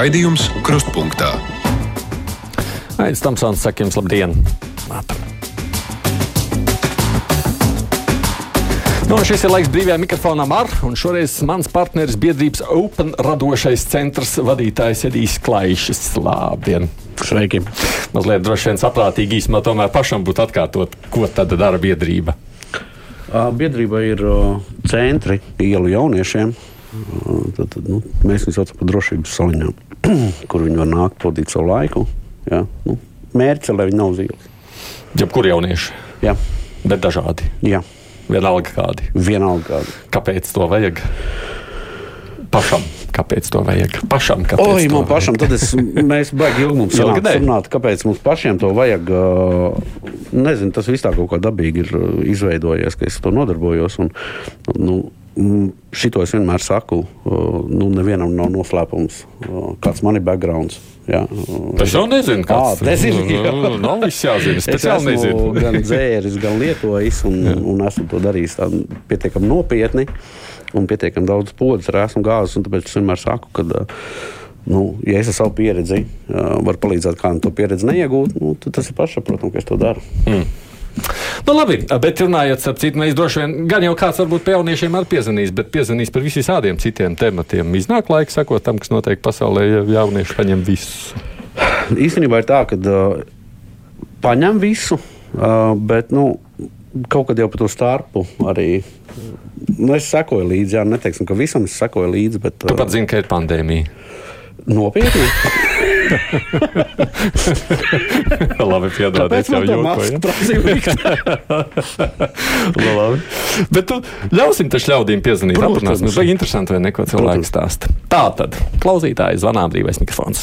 Raidījums Krustpunktā. Aizsmeļamies, Tamsons, saka jums labdien! Ātri. Nu, šis ir laiks brīvajā mikrofonam ar, un šoreiz mans partneris biedrības Open radošais centrs vadītājs Edijs Klaišs. Labdien! Sveiki! Mazliet droši vien saprātīgi īstenībā tomēr pašam būtu atkārtot, ko tad dara biedrība. Biedrība ir centri ielu jauniešiem. Tad, tad, nu, mēs viņus saucam par drošības saliņām, kur viņi var nākt, pavadīt savu laiku. Jā, nu, mērķis lai viņi nav uz ielas. Jebkur jaunieši. Jā. Bet dažādi. Jā. Vienalga kādi. Vienalga kādi. Kāpēc to vajag? Pašam, kāpēc to vajag? Pašam, kāpēc Oi, man pašam, tad es, mēs baigi ilgi mums sanāk runāt, kāpēc mums pašiem to vajag. Nezinu, tas viss tā kaut kā dabīgi ir izveidojies, ka es to nodarbojos. Un, nu, šito es vienmēr saku, nu, nevienam nav noslēpums, kāds man ir backgrounds. Jā, Es jau nezinu, kāds Ā, nezinu, jā. Nu, Nav viss jāzina. Es Es esmu nezinu. gan dzēris, gan lietojis, un, un esmu to darījis pietiekami nopietni. Un pietiekami daudz podas arī esmu gāzis. un Tāpēc es vienmēr saku, ka, nu, ja es ar savu pieredzi varu palīdzēt kādam to pieredzi neiegūt, nu, tad tas ir pašsaprotami, ka es to daru. Nu, labi, bet runājot par citu, mēs droši vien, gan jau kāds varbūt pie jauniešiem arī piezvanīs, bet piezvanīs par visiem citiem tematiem. Iznāk laiks sekot tam, kas notiek pasaulē, ja jaunieši paņem visu. Īstenībā ir tā, ka uh, paņem visu, uh, bet nu, kaut kad jau pa to starpu arī. Nu, es sekoju līdzi, jā, neteiksim, ka visam es sekoju līdzi, bet Tu pat zini, ka ir pandēmija. nopietni. labi, piedodiet, jau jokoju. Nu, labi. Bet tu ļausim taču ļaudīm piezvanīt. Protams. Aprunāsim, vai interesanti, vai neko cilvēku stāsta. Tā tad, klausītāji, zvanā brīvais mikrofons.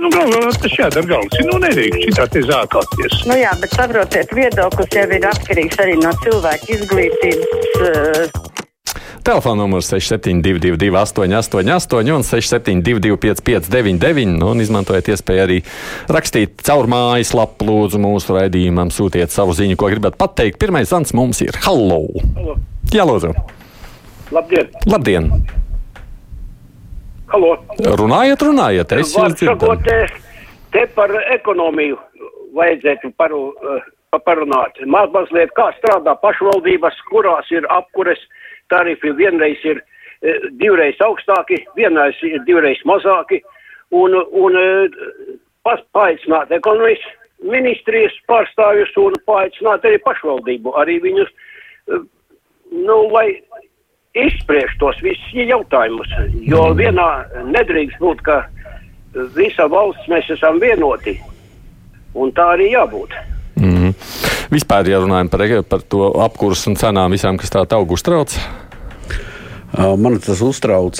Nu, galvā tas jādara galvas. Nu, nedrīkst šitā te zākāties. Nu jā, bet saprotiet, viedoklis jau ir atkarīgs arī no cilvēka izglītības. Uh, Telefona numurs 6722, 888, un 672, 559, nu, un izmantojiet iespēju arī rakstīt caur mājaslapu, lūdzu, mūsu raidījumam, sūtiet savu ziņu, ko gribat pateikt. Pirmais zvans mums ir Hallo! Halo. Jā, lūdzu! Labdien! Labdien! Halo! Runājiet, runājiet! Es jūs dzirdu! te, par ekonomiju vajadzētu paru, pa- parunāt. Maz mazliet kā strādā pašvaldības, kurās ir apkures tarifi. Vienreiz ir eh, divreiz augstāki, vienreiz ir divreiz mazāki. Un, un pas- paaicināt ekonomijas ministrijas pārstāvjus un paaicināt arī pašvaldību, arī viņus, eh, nu, lai izspriež tos visus jautājumus. Jo vienā nedrīkst būt, ka visa valsts mēs esam vienoti. Un tā arī jābūt. Vispār, ja runājam par, par to apkursu un cenām visām, kas tā augu uztrauc, Man tas uztrauc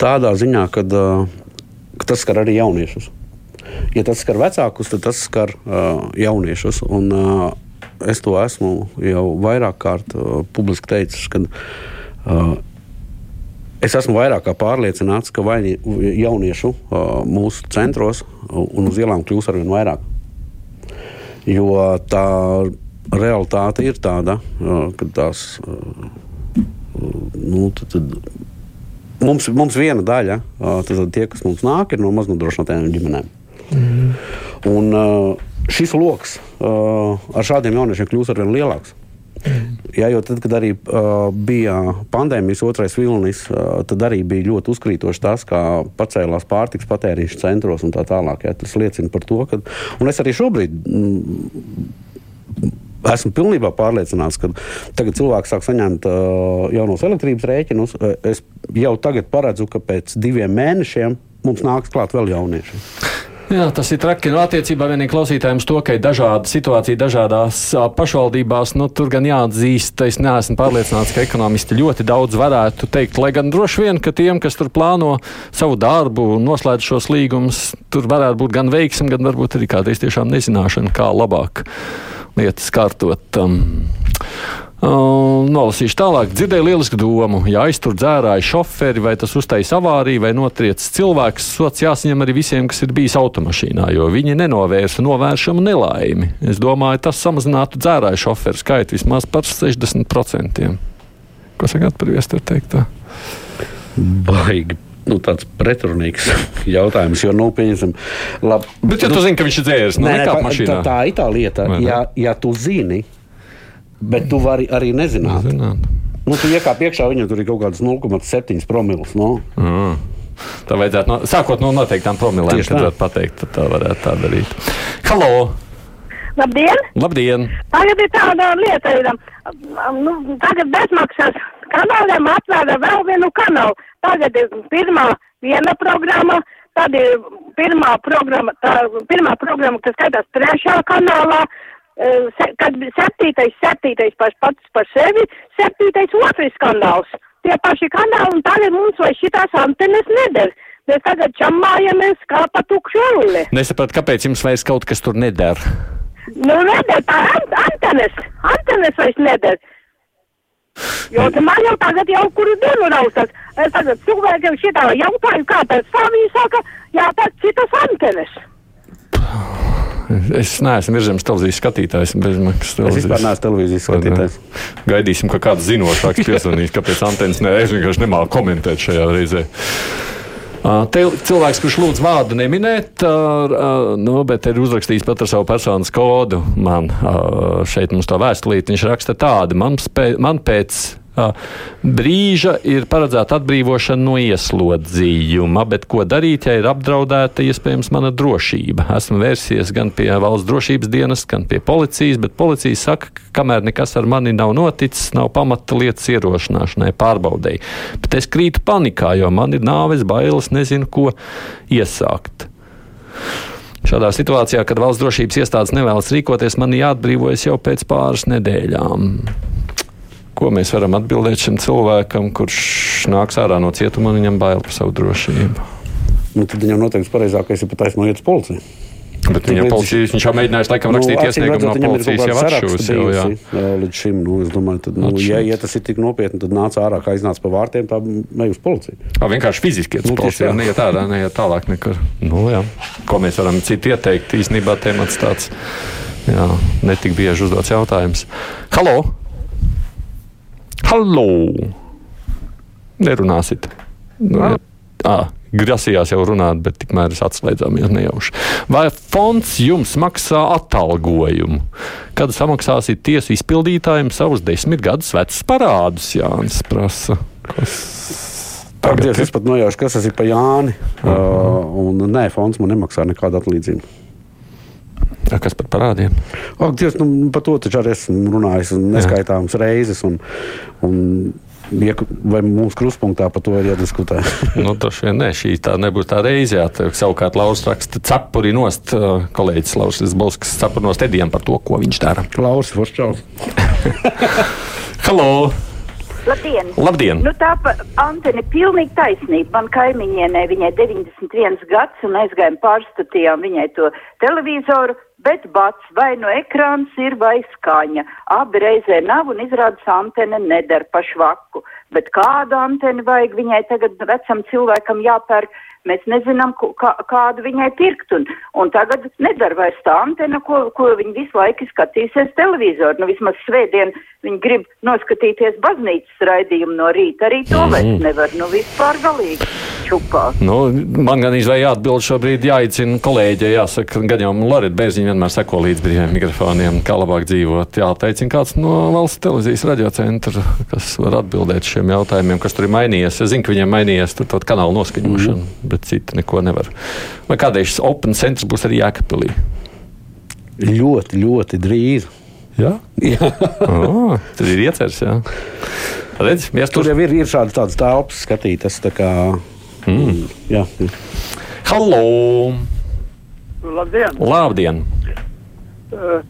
tādā ziņā, ka, tas skar arī jauniešus. Ja tas skar vecākus, tad tas skar jauniešus. Un, es to esmu jau vairāk kārt publiski teicis, ka es esmu vairāk kā pārliecināts, ka jauniešu mūsu centros un uz ielām kļūs arvien vairāk. Jo tā realitāte ir tāda, ka tās. Nu, tad, tad mums, mums viena daļa, tad, tad tie, kas mums nāk, ir no maznodrošinātajām ģimenēm. Mm. Un šis lokus ar šādiem jauniešiem kļūst ar vien lielāks. Jā, jo tad, kad arī uh, bija pandēmijas otrais vilnis, uh, tad arī bija ļoti uzkrītoši tas, kā pacēlās pārtiks patēriņš centros un tā tālāk. Jā. Tas liecina par to, ka. Un es arī šobrīd. Mm, Esmu pilnībā pārliecināts, ka tagad cilvēks sāk saņemt uh, jaunos elektrības rēķinus. Es jau tagad paredzu, ka pēc diviem mēnešiem mums nāks klāt vēl jaunieši. Jā, tas ir traki. Nu, attiecībā vienīgi klausītājiem to, ka ir dažāda situācija dažādās pašvaldībās. Nu, tur gan jāatzīst, es neesmu pārliecināts, ka ekonomisti ļoti daudz varētu teikt. Lai gan droši vien, ka tiem, kas tur plāno savu darbu noslēdz šos līgumus, tur varētu būt gan veiksmi, gan varbūt arī kādreiz tiešām nezināšana, kā labāk lietas kārtot. Um, nolasīšu tālāk. Dzirdēju lielisku domu. Ja aiztur dzērāju šoferi, vai tas uztaisīs avāriju, vai notriec cilvēks, sots jāsaņem arī visiem, kas ir bijis automašīnā, jo viņi nenovērsa novēršamu nelaimi. Es domāju, tas samazinātu dzērāju šoferu skaitu vismaz par 60%. Ko sakāt par viesturu teiktā? Baigi. Nu, tāds pretrunīgs jautājums, jo, nu, pieņemsim, labi. Bet, ja tu zini, ka viņš ir dzēris, nu, pa- mašīnā. tā, tā ir tā lieta. Vai ne? Ja, ja tu zini, bet tu vari arī nezināt. Zināt. Nu, tu iekāp iekšā, viņam tur ir kaut kāds 0,7 promils. Nu. Mm. Tā vajadzētu, no, sākot no noteiktām promilēm, Tieši kad pateikt, tad tā varētu tā darīt. Halo! Labdien! Labdien! Tagad ir tāda lieta, ir, um, nu, tagad bezmaksas kanāliem atvēra vēl vienu kanālu. Tagad ir pirmā viena programma, tad ir pirmā programma, tā, pirmā programma, kas skatās trešā kanālā. Eh, Kad bija septītais, septītais paš pats par sevi, septītais otrais kanāls. Tie paši kanāli, un tagad mums vai šitās antenes neder. Mēs tagad čamājamies kā pa tukšu urli. Nesapratu, kāpēc jums vairs kaut kas tur neder. Nu, neder, tā ant antenes, antenes vairs neder. Jo man jau tagad jau kuru dienu raustas. Es tagad cilvēkiem šitā jautāju, kāpēc tā viņi saka, jā, tad citas antenes. Es neesmu virsmas televīzijas skatītājs. Bezmaksas Es televīzijas. vispār neesmu televīzijas skatītājs. Gaidīsim, ka kāds zinošāks piezvanīs, kāpēc antenas nē, es vienkārši nemāku komentēt šajā reizē. Te cilvēks, kurš lūdz vārdu neminēt, nu, bet ir uzrakstījis pat ar savu personas kodu. Man šeit mums tā vēstulīte, viņš raksta tādu, man, man pēc brīža ir paredzēta atbrīvošana no ieslodzījuma, bet ko darīt, ja ir apdraudēta iespējams mana drošība? Esmu vērsies gan pie valsts drošības dienas, gan pie policijas, bet policija saka, ka kamēr nekas ar mani nav noticis, nav pamata lietas ierošanāšanai, pārbaudēji. Bet es krītu panikā, jo man ir nāves bailes, nezinu, ko iesākt. Šādā situācijā, kad valsts drošības iestādes nevēlas rīkoties, man jāatbrīvojas jau pēc pāris nedēļām. Ko mēs varam atbildēt šim cilvēkam, kurš nāks ārā no cietuma un viņam bail par savu drošību? Nu, tad viņam noteikti pareizākais ir patiesībā iet uz policiju. Bet līdz- policija, viņš jau mēģinājis laikam Nu, rakstīt acīm iesniegumu no policijas jau atšūs. Jau, jā. Līdz šim, nu, es domāju, tad, nu, ja, ja tas ir tik nopietni, tad nāca ārā, kā iznāca pa vārtiem, tā ej uz policiju. Ā, vienkārši fiziski iet uz Nu, policiju, tā. neiet ārā, neiet tālāk nekur. Nu, jā. Ko mēs varam citu ieteikt? Īstenībā temats tāds jā, netik bieži uzdots jautājums. Halo! Halo! Nerunāsit. Nu, jā. Ā, grasījās jau runāt, bet tikmēr es atslēdzāmies nejauši. Vai fonds jums maksā atalgojumu? Kad samaksāsiet tiesu izpildītājiem savus desmit gadus vecus parādus, Jānis prasa. Kas Tagad tagad es pat nojaušu, kas tas ir pa Jāni. Uh, un, nē, fonds man nemaksā nekādu atlīdzību. Ir? Kas par parādiem? Ak, Dievs, nu, par to taču arī esmu runājis neskaitāmas reizes. Un, un, vai mūsu kruspunktā par to ir jādiskutē? Nu, droši vien ne, šī tā nebūs tā reize. Jā, Tev savukārt Lauris raksta cepuri nost, kolēģis Lauris Bolskis cepuri nost Edijam par to, ko viņš dara. Klausi, Forščaus. Halo! Labdien! Labdien! Nu, tā pa Antene pilnīgi taisnība. Man kaimiņienē viņai 91 gads un aizgājām pārstatījām viņai to televizoru, bet bats vai no ekrāns ir vai skaņa. Abi reizē nav un izrādās antene nedara pašvaku. Bet kādu anteni vajag viņai tagad vecam cilvēkam jāpērk? Mēs nezinām, kā, kādu viņai pirkt. Un, un tagad nedara vairs tā antena, ko, ko viņi visu laiku skatīsies televizoru. Nu, vismaz svētdien viņi grib noskatīties baznīcas raidījumu no rīta. Arī to vairs nevar. Nu, vispār galīgi čupā. Nu, man gan izvēlējās jāatbild šobrīd, jāicina kolēģi. Jāsaka, gan jau Lorita Bērziņa vienmēr seko līdz brīviem mikrofoniem, kā labāk dzīvot. Jāteicina kāds no valsts televīzijas radiocentra, kas var atbildēt šiem jautājumiem, kas tur ir mainījies. Es zinu, ka viņiem mainījies tur kaut kanāla noskaņošana, mm. Bet citi neko nevar. Vai kādreiz šis Open centrs būs arī Jēkabpilī? Ļoti, ļoti drīz. Jā, oh, tad ir ieceres. Jā. Redz, mēs Tur tur jau ir, ir šādas tādas telpas skatītas. Tā kā, mm. jā, Halo! Labdien! Labdien!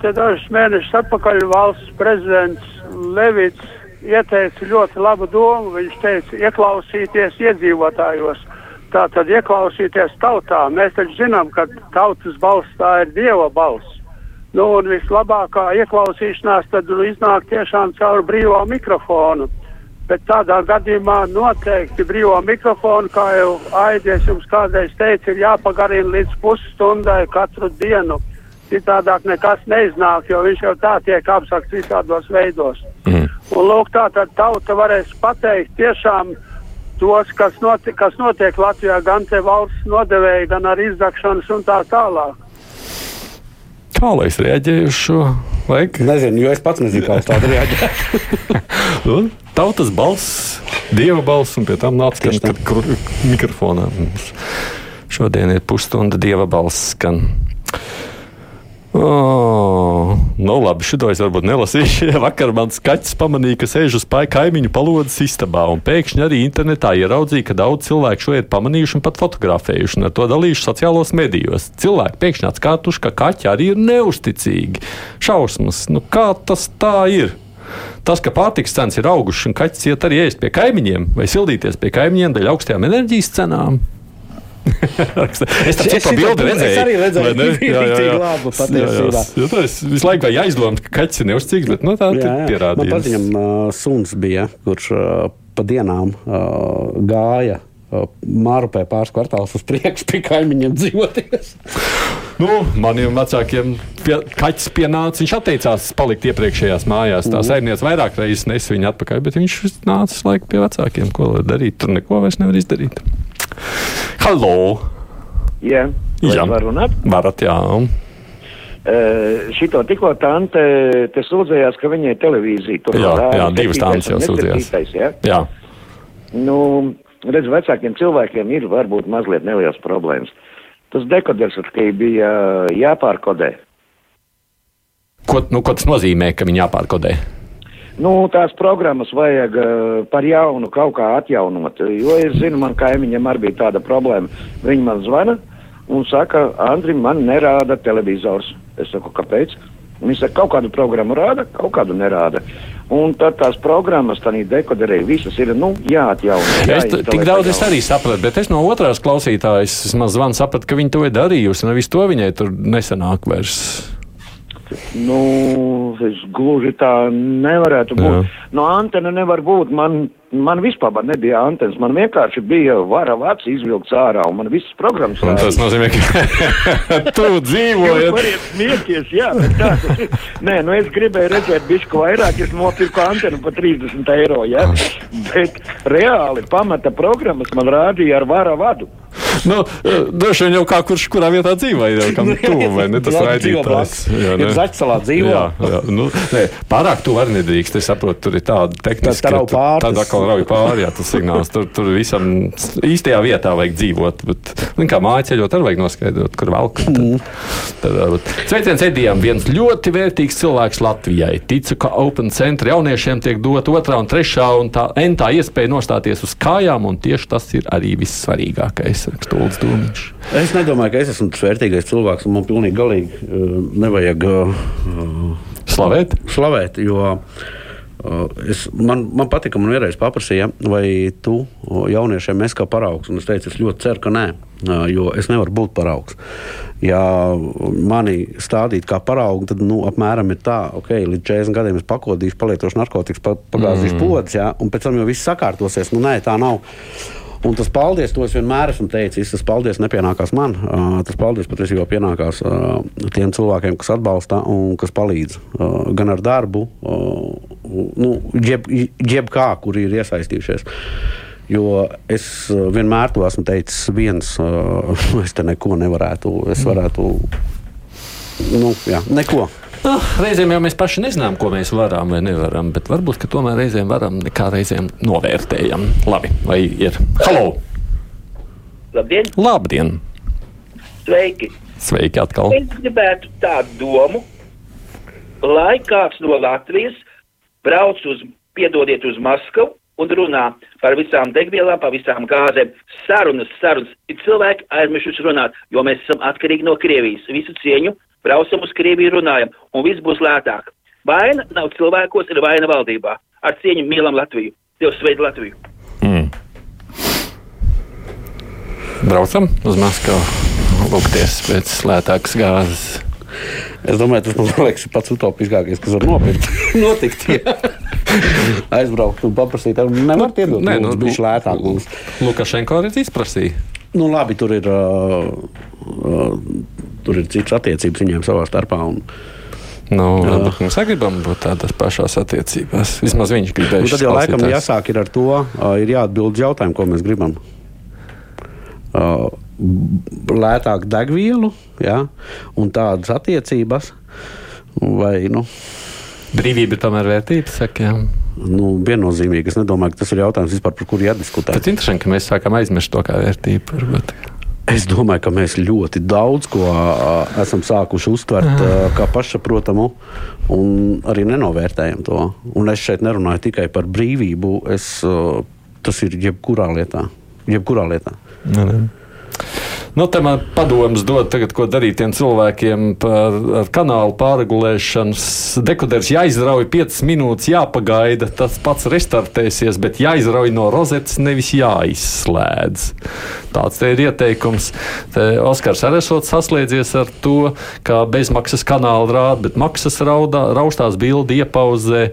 Te dažus mēnešus atpakaļ valsts prezidents Levits ieteica ļoti labu domu. Viņš teica, ieklausīties iedzīvotājos. Tā tad ieklausīties tautā. Mēs taču zinām, ka tautas balss tā ir dieva balss. Nu, un vislabākā ieklausīšanās tad iznāk tiešām caur brīvo mikrofonu. Bet tādā gadījumā noteikti brīvo mikrofonu, kā jau Aidies jums kādreiz teica, ir jāpagarina līdz pusstundai katru dienu. Citādāk nekas neiznāk, jo viņš jau tā tiek apsakts visādos veidos. Mm. Un lūk, tā tad tauta varēs pateikt tiešām tos, kas, notiek, kas notiek Latvijā, gan te valsts nodevēji, gan ar izdakšanas un tā tālāk. Kā lai es reaģēju uz šo laiku? Nezinu, jo es pats nezinu, kā uz tādu reaģēt. Un Tautas balss, dieva balss, un pie tam nāca kur- mikrofonā. Mums Šodien ir pusstunda dieva balss skan. Oh, nu labi, šito es varbūt nelasīšu. Vakar mans kaķis pamanīja, ka sēž uz kaimiņu palodas istabā, un pēkšņi arī internetā ieraudzīja, ka daudz cilvēku šo ir pamanījuši un pat fotografējuši, un ar to dalījuši sociālos medijos. Cilvēki pēkšņi atkārtuši, ka kaķi arī ir neusticīgi. Šausmas, nu kā tas tā ir? Tas, ka pārtiks cenas ir augušas un kaķis iet arī ēst pie kaimiņiem vai sildīties pie kaimiņiem dēļ augstajām enerģijas cenām. es tam citu bildi redzēju. Es arī redzēju, ka bija rīktīgi labi patiesībā. Jā, jā. Es visu laiku biju aizdomāts, ka kaķis ir neuzcīgs, bet nu, tā ir Man pierādījums. paziņam, uh, suns bija, kurš uh, pa dienām uh, gāja. Mārupē pāris kvartālus uz priekšu, pie kaimiņiem dzīvoties. Nu, maniem vecākiem pie, kaķis pienāca. Viņš atteicās palikt iepriekšējās mājās. Tā saimniece vairāk reizes nesa viņu atpakaļ, bet viņš nāca laiku pie vecākiem. Ko lai darīt? Tur neko vairs nevar izdarīt. Halo! Jā, Jā. es varu runāt. Varat, jā. Uh, šito tikko tante te sūdzējās, ka viņai televīzija tur Jā, jā, divas tantes jau sūdzējās. Jā? jā. Nu, redz, vecākiem cilvēkiem ir varbūt mazliet nelielas problēmas. Tas dekoders tikai bija jāpārkodē. Ko, nu, ko tas nozīmē, ka viņi jāpārkodē? Nu, tās programmas vajag uh, par jaunu kaut kā atjaunot. Jo es zinu, man kaimiņam arī bija tāda problēma. Viņi man zvana un saka, Andri, man nerāda televizors. Es saku, kāpēc? Viņi saka, kaut kādu programmu rāda, kaut kādu nerāda. Un tad tās programmas, tā dekoderē, visas ir nu, jāatjauno. Es t- jāinstalē tik daudz es arī sapratu, bet es no otrās klausītājas maz zvanu sapratu, ka viņi to ir darījusi. Nevis to viņai tur nesenāk vairs. Nu, es gluži tā nevarētu būt. Jā. No antena nevar būt. Man, man vispār nebija antenas. Man vienkārši bija vara vats izvilkts ārā un man visas programmas Un tas nozīmē, ka tu Jūs dzīvoji. varat smieties, jā, tā. Nē, nu es gribēju redzēt bišku vairāk, es nopirku antenu par 30 eiro, jā. Bet reāli pamata programmas man rādīja ar vara vadu. Nu, vien jau kā kurš kurā vietā dzīvo, jau kam tuvu, vai ne? Tas raidītājs. Jā, Ir ne? Zaķsalā dzīvo. Jā, jā. Nu, nē, pārāk tu arī nedrīkst. Es saprotu, tur ir tāda tehniska. Tā pāri, Tad atkal rauj pāri, jā, tas signāls. Tur, tur visam īstajā vietā vajag dzīvot. Bet, nu, kā māja ceļot, arī vajag noskaidrot, kur velk. Sveiciens Edijam, viens ļoti vērtīgs cilvēks Latvijai. Ticu, ka Open Center jauniešiem tiek dot otrā un trešā un tā entā iespēja nostāties uz kājām, un tieši tas ir arī vissvarīgākais, raksta Ulds Dūmiņš. Es nedomāju, ka es esmu tas vērtīgais cilvēks, un man pilnīgi galīgi uh, nevajag uh, Slavēt! slavēt, jo uh, es, man, man patika, man vienreiz paprasīja, vai tu jauniešiem esi kā paraugs. Un es teicu, es ļoti ceru, ka nē, uh, jo es nevaru būt paraugs. Ja mani stādīt kā paraugu, tad nu, apmēram ir tā, ka okay, līdz 40 gadiem es pakodīšu, palietošu narkotikas, pa- pagāzīšu mm. podas, ja, un pēc tam jau viss sakārtosies. Nu, nē, tā nav. Un tas paldies, to es vienmēr esmu teicis. Tas paldies nepienākās man. Uh, tas paldies patiesībā pienākās uh, tiem cilvēkiem, kas atbalsta un kas palīdz. Uh, gan ar darbu, nu, jeb, jebkā, kur ir iesaistījušies. Jo es vienmēr to esmu teicis, viens, es te neko nevarētu. Es varētu, nu, jā, neko. Nu, reizēm jau mēs paši nezinām, ko mēs varam vai nevaram, bet varbūt ka tomēr reizēm varam, nekā reizēm novērtējam. Labi, vai ir? Halo! Labdien, Labdien! sveiki! Sveiki atkal! Es gribētu tādu domu, lai kāds no Latvijas brauc uz, piedodiet, uz Maskavu un runā par visām degvielām, par visām gāzēm. Sarunas, sarunas. Ir cilvēki aizmirsuši runāt, jo mēs esam atkarīgi no Krievijas. Visu cieņu braucam uz Krieviju, runājam, un viss būs lētāk. Vaina nav cilvēkos, ir vaina valdībā. Ar cieņu mīlam Latviju. Dievs sveid Latviju! Mm. Braucam uz Maskavu, lūgties pēc lētākas gāzes. Es domāju, tas man liekas pats utopiskākais, kas var nopirkt. Notikt. Aizbraukt un paprasīt, ar nevar iedot. Nē, nu, nu, viņš lētāk mums. Lukašenko arī izprasīja. Nu, labi, tur ir, uh, uh, tur ir citas attiecības viņiem savā starpā. Un, Nu, varbūt mēs gribam būt tādās pašās attiecībās. Vismaz viņš gribēja. Nu, tad jau laikam jāsāk ir ar to, ir jāatbild uz jautājumu, ko mēs gribam. Uh, lētāk degvielu, ja, un tādas attiecības, vai, nu, Brīvība ir tomēr vērtība, saka, jā. nu, viennozīmīgi. Es nedomāju, ka tas ir jautājums vispār, par kuru jādiskutē. Bet interesanti, ka mēs sākam aizmirst to kā vērtību. Varbūt. Es domāju, ka mēs ļoti daudz ko esam sākuši uztvert ā, kā pašsaprotamu un arī nenovērtējam to. Un es šeit nerunāju tikai par brīvību, es, tas ir jebkurā lietā. Jebkurā lietā. Nu, ne. Nu, te man padoms dod, tagad, ko darīt tiem cilvēkiem par ar kanālu pārregulēšanas. Dekoders jāizrauj 5 minūtes, jāpagaida, tas pats restartēsies, bet jāizrauj no rozetes, nevis jāizslēdz. Tāds ir ieteikums. Te Oskars arī esot saslēdzies ar to, kā bezmaksas kanālu rāda, bet maksas raudā, raustās bildi iepauzē.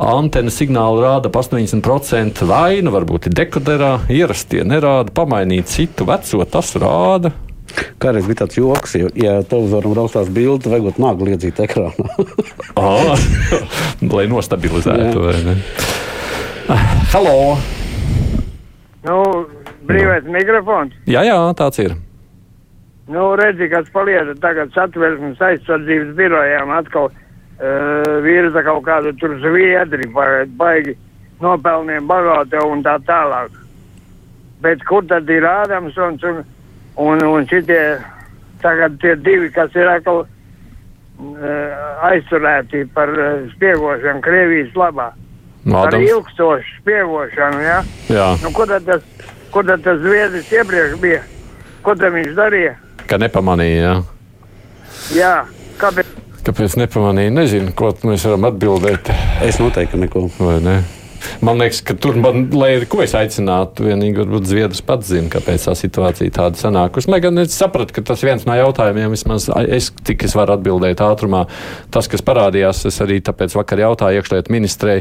Antena signāli rāda ap 80% vainu, varbūt ir dekoderā, ierastie nerāda, pamainīt citu veco, tas rāda. Kādreiz bija tāds joks, ja, ja televizoram raustās bildi, tad vajag nāgu liedzīt ekrānā. Ah, lai nostabilizētu. vai ne? Halo! Nu, brīvais mikrofons. Jā, jā, tāds ir. Nu, redzi, kas paliek tagad satversmes aizsardzības birojām atkal uh, virza kaut kādu tur zviedri, vai baigi nopelniem bagāti un tā tālāk. Bet kur tad ir Ādams un, un, un, šitie tagad tie divi, kas ir atkal uh, aizturēti par uh, spiegošanu Krievijas labā? Par Ādams. ilgstošu spiegošanu, jā? Jā, Nu, kur tad tas, kur tad tas zviedris iepriekš bija? Ko tad viņš darīja? ka nepamanīja. Jā. Jā, kāpēc? Kāpēc nepamanīja? Nezinu, ko mēs varam atbildēt. Es noteikti neko. vai ne? Man liekas, ka tur, man, lai arī ko es aicinātu, vienīgi varbūt Zviedrijas pats zina, kāpēc tā situācija tāda sanākusi. Lai gan es sapratu, ka tas viens no jautājumiem, vismaz es, cik es varu atbildēt ātrumā, tas, kas parādījās, es arī tāpēc vakar jautāju iekšlietu ministrei.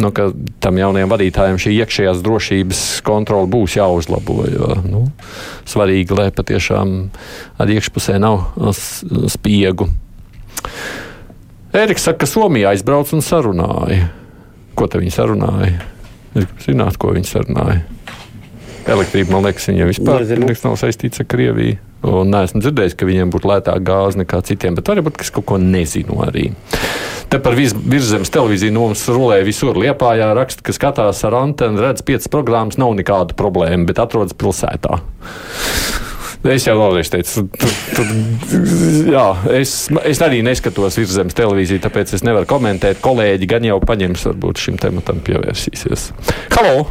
Nu, ka tam jaunajam vadītājam šī iekšējās drošības kontrole būs jāuzlabo. Jo, nu, svarīgi, lai patiešām arī iekšpusē nav spiegu. Eriks saka, ka Somijā aizbrauca un sarunāja. Ko te viņi sarunāja? Es gribu zināt, ko viņi sarunāja. Elektrība, man liekas, viņiem vispār nav saistīts ar Krieviju. Un neesmu dzirdējis, ka viņiem būtu lētāka gāze nekā citiem, bet varbūt es kaut ko nezinu arī. Te par virszemes televīziju mums rulē visur. Liepājā raksta, ka skatās ar antenu, redz piecas programmas, nav nekāda problēma, bet atrodas pilsētā. Es jau vēlreiz teicu, tur, tur, jā, es, es arī neskatos virsmas televīziju, tāpēc es nevaru komentēt. Kolēģi gan jau paņems, varbūt šim tematam pievērsīsies. Halo!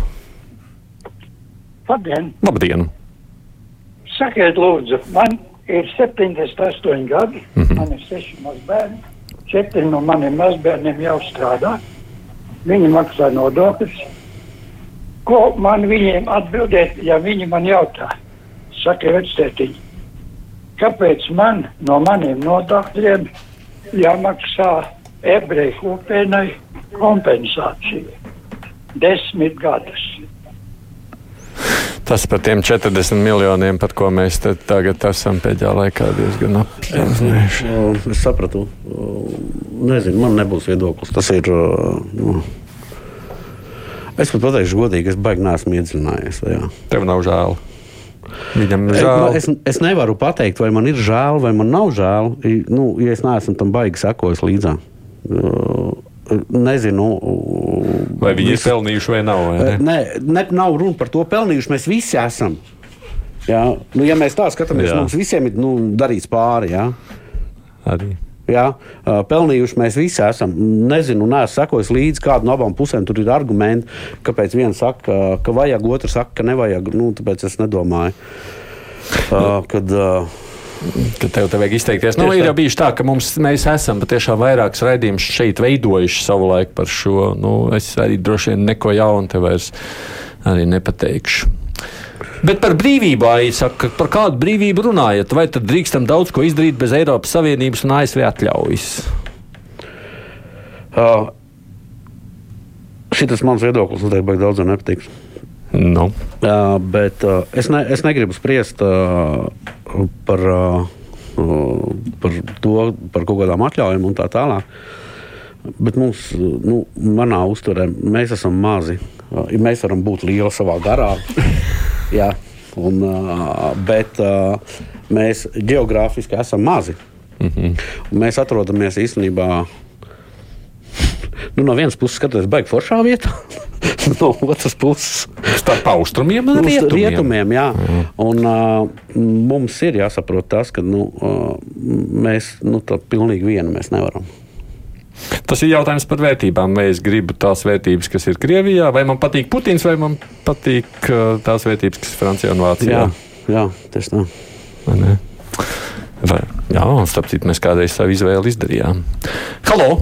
Labdien! Labdien! Sakiet, lūdzu, man ir 78 gadi, mm -hmm. man ir 6 mazbērni, 4 no maniem mazbērniem jau strādā, viņi maksā nodokļus. Ko man viņiem atbildēt, ja viņi man jautā? Saka, vectētiņi, kāpēc man no maniem nodokļiem jāmaksā ebreju kopienai kompensācija? Desmit gadus. Tas par tiem 40 miljoniem, par ko mēs tagad esam pēdējā laikā diezgan. Uh, Es sapratu. Nezinu, man nebūs viedoklis. Tas ir. nu, Es pat pateikšu, godīgi, es baigi neesmu iedziļinājies. tajā. Tev nav žēl. Viņam ir Es, žēl. es, es nevaru pateikt, vai man ir žēl, vai man nav žēl. Nu, ja es neesmu tam baigi sekojis līdzi. Uh, nezinu. uh, Vai viņi ir visu- pelnījuši vai nav? Vai ne? Nē, ne, nav runa par to pelnījuši. Mēs visi esam. Jā, nu, ja mēs tā skatāmies, Jā. mums visiem ir nu, darīts pāri. Jā. Arī. Jā, pelnījuši mēs visi esam. Nezinu, neesmu sekojis līdzi, kāda no abām pusēm tur ir argumenti, kāpēc viens saka, ka, vajag, otrs saka, ka nevajag. Nu, tāpēc es nedomāju, uh, kad. Uh, Ka tev te vajag izteikties. Nu, Tieši ir jau bijis tā, ka mums, mēs esam patiešām vairākus raidījumus šeit veidojuši savulaik par šo. Nu, es arī droši vien neko jaunu te vairs arī nepateikšu. Bet par brīvību, arī saka, par kādu brīvību runājat? Vai tad drīkstam daudz ko izdarīt bez Eiropas Savienības un ASV atļaujas? uh, Šis mans viedoklis noteikti baigi daudziem nepatiks. Nu, Uh, bet uh, es, ne, es negribu spriest uh, par uh, par to, par kaut kādām atļaujām un tā tālāk. Bet mums, nu, manā uzturē, mēs esam mazi. Mēs varam būt lieli savā garā. Jā, un, bet mēs geogrāfiski esam mazi. Mm -hmm. Mēs atrodamies īstenībā nu, no vienas puses, skatoties, baigi foršā vietā. no otras puses, Starp austrumiem un Uz rietumiem. rietumiem jā. Mm. Un, uh, mums ir jāsaprot tas, ka nu, uh, mēs nu, tā pilnīgi vienu nevaram. Tas ir jautājums par vērtībām. Vai es gribu tās vērtības, kas ir Krievijā, vai man patīk Putins, vai man patīk uh, tās vērtības, kas ir Francijā un Vācijā. Jā, jā tieši tā. Vai? Vai, jā, un starp citu, mēs kādreiz savu izvēli izdarījām. Halo!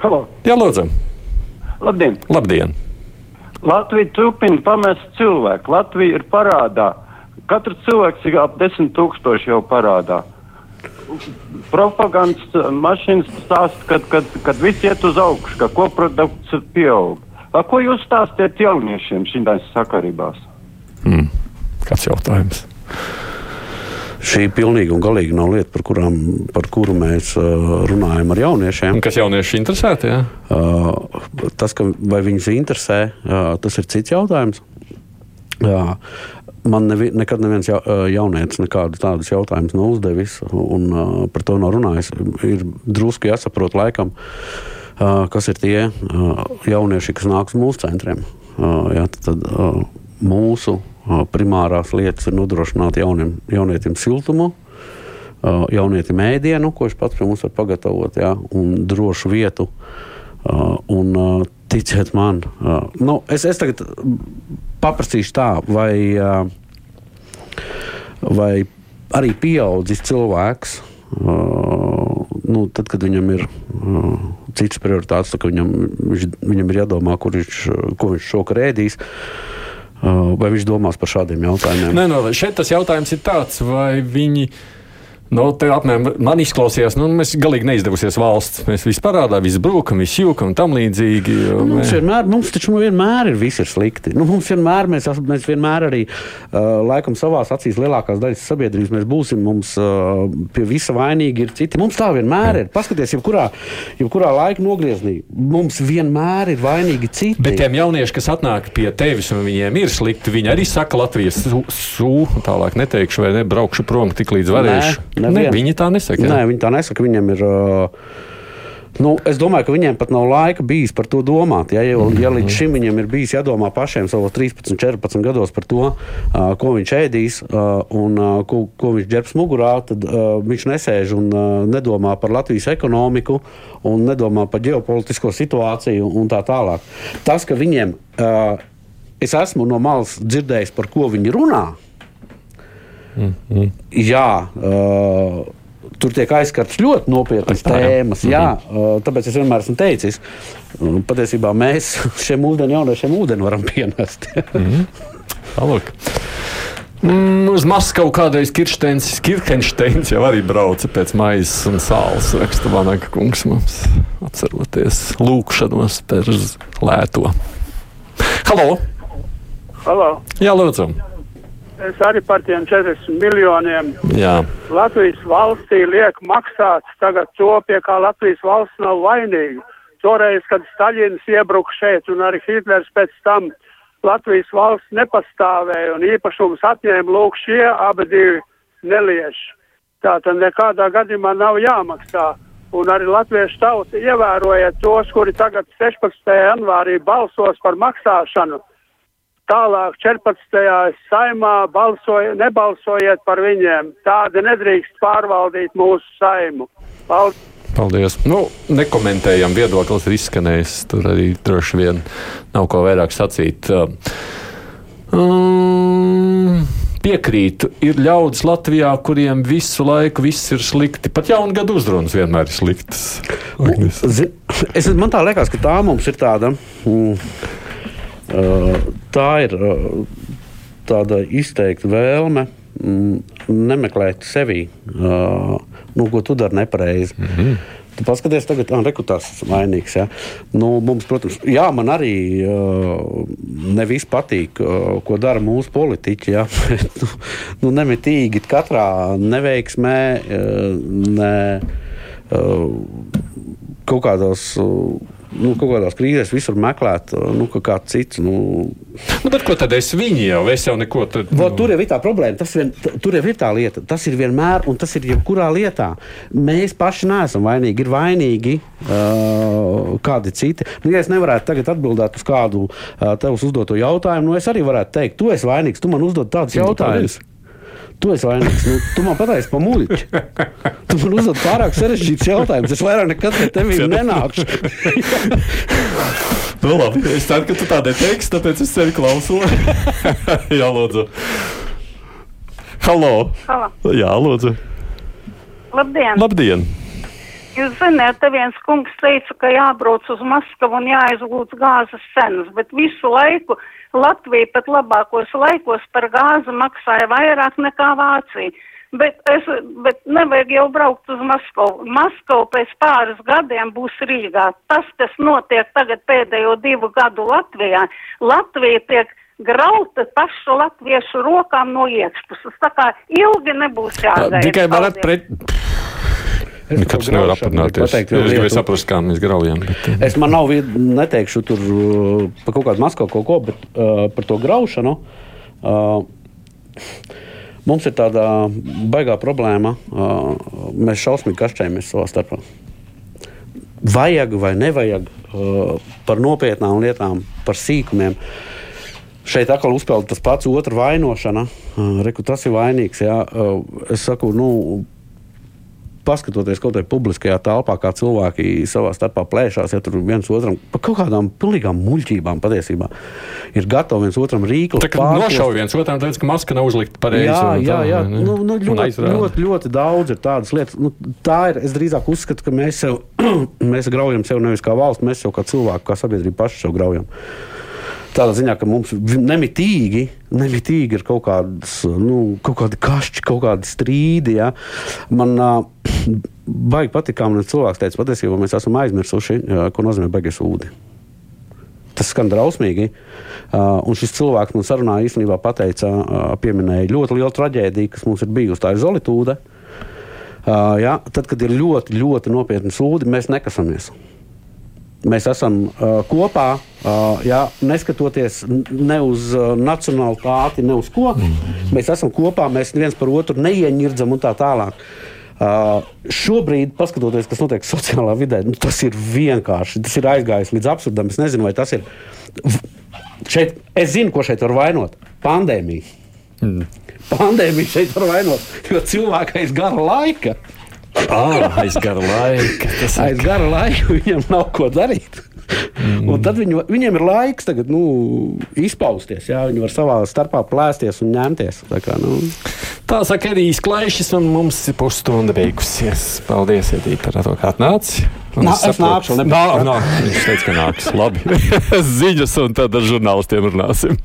Halo. Jā, lūdzu! Labdien! Labdien! Latvija turpina pamest cilvēku. Latvija ir parādā. Katrs cilvēks ir ap desmit tūkstoši jau parādā. Propagandas uh, mašīnas stāsta, kad, kad, kad viss iet uz augšu, ka koprodukts pieaug. A, ko jūs stāstiet jauniešiem šīs sakarībās? Hmm. Kāds jautājums? Šī pilnīgi un galīgi nav lieta, par, kurām, par kuru mēs uh, runājam ar jauniešiem. Un kas jaunieši interesēti? Jā? Uh, tas, ka, vai viņus interesē, uh, tas ir cits jautājums. Jā, man nevi, nekad neviens ja, jaunietis nekādu tādus jautājumus nav uzdevis un uh, par to nav runājis. Ir drusku jāsaprot, laikam, uh, kas ir tie uh, jaunieši, kas nāk uz mūsu centriem. Uh, jā, tad, uh, mūsu uh, primārās lietas ir nodrošināt jauniem, jaunietim siltumu. Uh, jaunietim ēdienu, ko viņš pats pie mums var pagatavot, jā, un drošu vietu. Uh, un, uh, ticiet man, uh, nu, es, es tagad paprasīšu tā, vai, vai arī pieaudzis cilvēks, uh, nu, tad, kad viņam ir uh, citas prioritātes, tad viņam, viņš, viņam ir jādomā, kur viņš, ko viņš šokar ēdīs. Uh, vai viņš domās par šādiem jautājumiem? Nē, no, šeit tas jautājums ir tāds, vai viņi. Nu, te apmēram man izklausījās, nu, mēs galīgi neizdevusies valsts. Mēs visi parādā, visi brūkam, visi jūkam un tam līdzīgi. Nu, mums, vienmēr, mums taču vienmēr ir viss ir slikti. Nu, mums vienmēr, mēs, mēs vienmēr arī, uh, laikam, savā acīs lielākās daļas sabiedrības mēs būsim. Mums uh, pie visa vainīgi ir citi. Mums tā vienmēr ir. Paskaties, jebkurā, jebkurā laika nogriezienī. Mums vienmēr ir vainīgi citi. Bet tiem jauniešiem, kas atnāk pie tevis un viņiem ir slikti, viņi arī saka, Latvijas sūdu, tālāk neteikšu, vai ne, braukšu prom tik līdz varēšu. Nē, ne, viņi tā nesaka. jā. Nē, viņi tā nesaka. Viņiem ir. Uh, Nu, es domāju, ka viņiem pat nav laika bijis par to domāt. Ja, ja, ja līdz šim viņiem ir bijis jādomā pašiem savos 13, 14 gados par to, uh, ko viņš ēdīs uh, un uh, ko, ko viņš ģērbs mugurā, tad uh, viņš nesēž un uh, nedomā par Latvijas ekonomiku un nedomā par ģeopolitisko situāciju un tā tālāk. Tas, ka viņiem, uh, es esmu no malas dzirdējis, par ko viņi runā, Jā, uh, tur tiek aizskartas ļoti nopietnas Tā, jā. tēmas. Jā, uh, tāpēc es vienmēr esmu teicis, uh, patiesībā mēs šiem ūdeņiem, jauniešiem ūdeni varam pienest. Tālāk. Mm, uz Maskavu kādreiz Kirsteins, Kirkensteins jau arī brauca pēc maizes un sāls. Raksta Vanaga kungs mums atceroties lūkšanos par lēto. Halo! Halo! Jā, lūdzu! Es arī par tiem 40 miljoniem Jā. Latvijas valstī liek maksāts tagad to, pie kā Latvijas valsts nav vainīga. Toreiz, kad Staļins iebruka šeit un arī Hitlers pēc tam Latvijas valsts nepastāvēja un īpašums atņēma lūk šie abi divi nelieši. Tā tad nekādā gadījumā nav jāmaksā. Un arī latviešu tauta ievērojiet tos, kuri tagad 16. janvārī balsos par maksāšanu. Tālāk 14. saimā balsoja, nebalsojiet par viņiem. Tādi nedrīkst pārvaldīt mūsu saimu. Paldies! Paldies. Nu, nekomentējam, viedoklis ir izskanējis. Tur arī droši vien nav ko vairāk sacīt. Um, piekrītu, ir ļaudis Latvijā, kuriem visu laiku viss ir slikti. Pat jaunu gadu uzrunas vienmēr ir sliktas. Agnes. Zi- Es, man tā liekas, ka tā mums ir tāda. Mm, tā ir uh, tāda izteikta vēlme mm, nemeklēt sevi, uh, nu, ko tu dari nepareizi. Mm -hmm. Tu paskaties, tagad ah, rekrutās vainīgs. Ja? Nu, mums, protams, jā, man arī uh, nevis patīk, uh, ko dara mūsu politiķi. Ja? nu, nu, nemitīgi katrā neveiksmē, uh, ne uh, kaut kādos. Uh, nu, kaut kādās krīzēs visur meklēt, nu, kā kāds cits. Nu. Nu, bet ko tad es viņi jau, es jau neko tādu. Nu. Tur jau ir tā problēma, tas vien, tur jau ir tā lieta. Tas ir vienmēr, un tas ir jebkurā lietā. Mēs paši neesam vainīgi, ir vainīgi uh, kādi citi. Nu, ja es nevarētu tagad atbildēt uz kādu uh, tevs uzdoto jautājumu, nu, es arī varētu teikt, tu esi vainīgs, tu man uzdod tādus jautājumus. Tu esi vainīgs. Nu, tu man pataisi pa muļķi. Tu man uzdod pārāk sarežģītus jautājumus. Es vairāk nekad pie tevis nenākšu. nu, labi, es ceru, ka tu tādai teiksi, tāpēc es sevi klausos. Jā, lūdzu. Halo! Halo. Jā, lūdzu. Labdien! Labdien. Jūs zināt, te viens kungs teica, ka jābrauc uz Maskavu un jāizlūdz gāzes cenas, bet visu laiku Latvija pat labākos laikos par gāzi maksāja vairāk nekā Vācija. Bet, es, bet nevajag jau braukt uz Maskavu. Maskava pēc pāris gadiem būs Rīgā. Tas, kas notiek tagad pēdējo divu gadu Latvijā, Latvija tiek grauta pašu latviešu rokām no iekšpuses. Tā kā ilgi nebūs jāgaida. Tikai varat pret. Nekad nevar aprunāties. Es gribēju saprast, kā mēs graujam. Bet... Eh. Es man nav, neteikšu tur uh, par kaut kādu Maskavu kaut ko, bet uh, par to graušanu. Uh, Mums ir tāda baigā problēma. Uh, mēs šausmīgi kašķējamies savā starpā. Vajag vai nevajag uh, par nopietnām lietām, par sīkumiem. Šeit atkal uzspēlē tas pats otrs vainošana. Uh, Reku, tas ir vainīgs. Jā. Es saku, nu, paskatoties kaut kādā publiskajā telpā, kā cilvēki savā starpā plēšās, ja tur viens otram par kaut kādām pilnīgām muļķībām patiesībā ir gatavi viens otram rīkot. Tā kā nošauja viens otram, teica, ka maska nav uzlikta pareizi. Jā, jā, jā. Tā, nu, nu, ļoti, ļoti, ļoti, ļoti daudz ir tādas lietas. Nu, tā ir, es drīzāk uzskatu, ka mēs, sev, mēs graujam sev nevis kā valsts, mēs jau kā cilvēku, kā sabiedrība paši sev graujam. Tādā ziņā, ka mums nemitīgi, nemitīgi ir kaut, kādas, nu, kaut kādi kašķi, kaut kādi strīdi. Ja. Man uh, baigi patīk, kā man cilvēks teica, patiesībā mēs esam aizmirsuši, uh, ko nozīmē beigas ūdeni. Tas skan drausmīgi. Uh, un šis cilvēks man sarunā īstenībā pateica, uh, pieminēja ļoti lielu traģēdiju, kas mums ir bijusi. Tā ir zolitūde. Uh, ja, tad, kad ir ļoti, ļoti nopietni sūdi, mēs nekasamies. Mēs esam uh, kopā, uh, jā, neskatoties ne uz uh, nacionālitāti, ne uz ko. Mēs esam kopā, mēs viens par otru neieņirdzam un tā tālāk. Uh, šobrīd, paskatoties, kas notiek sociālā vidē, nu, tas ir vienkārši. Tas ir aizgājis līdz absurdam. Es nezinu, vai tas ir. Šeit, es zinu, ko šeit var vainot. Pandēmija. Mm. Pandēmija šeit var vainot, jo cilvēkai ir gara laika. Ah, aiz gara laika. Tas aiz ir... gara laika viņam nav ko darīt. Mm. Un tad viņu, viņiem ir laiks tagad, nu, izpausties. Jā, viņi var savā starpā plēsties un ņemties. Tā, kā, nu. tā saka Edijs Klaišs, un mums ir pusstunda beigusies. Paldies, Edī, par to, kā atnāci. Nā, es, es nākšu, nā, nā, viņš teica, ka nāks. Labi. Ziņas, un tad ar žurnālistiem runāsim.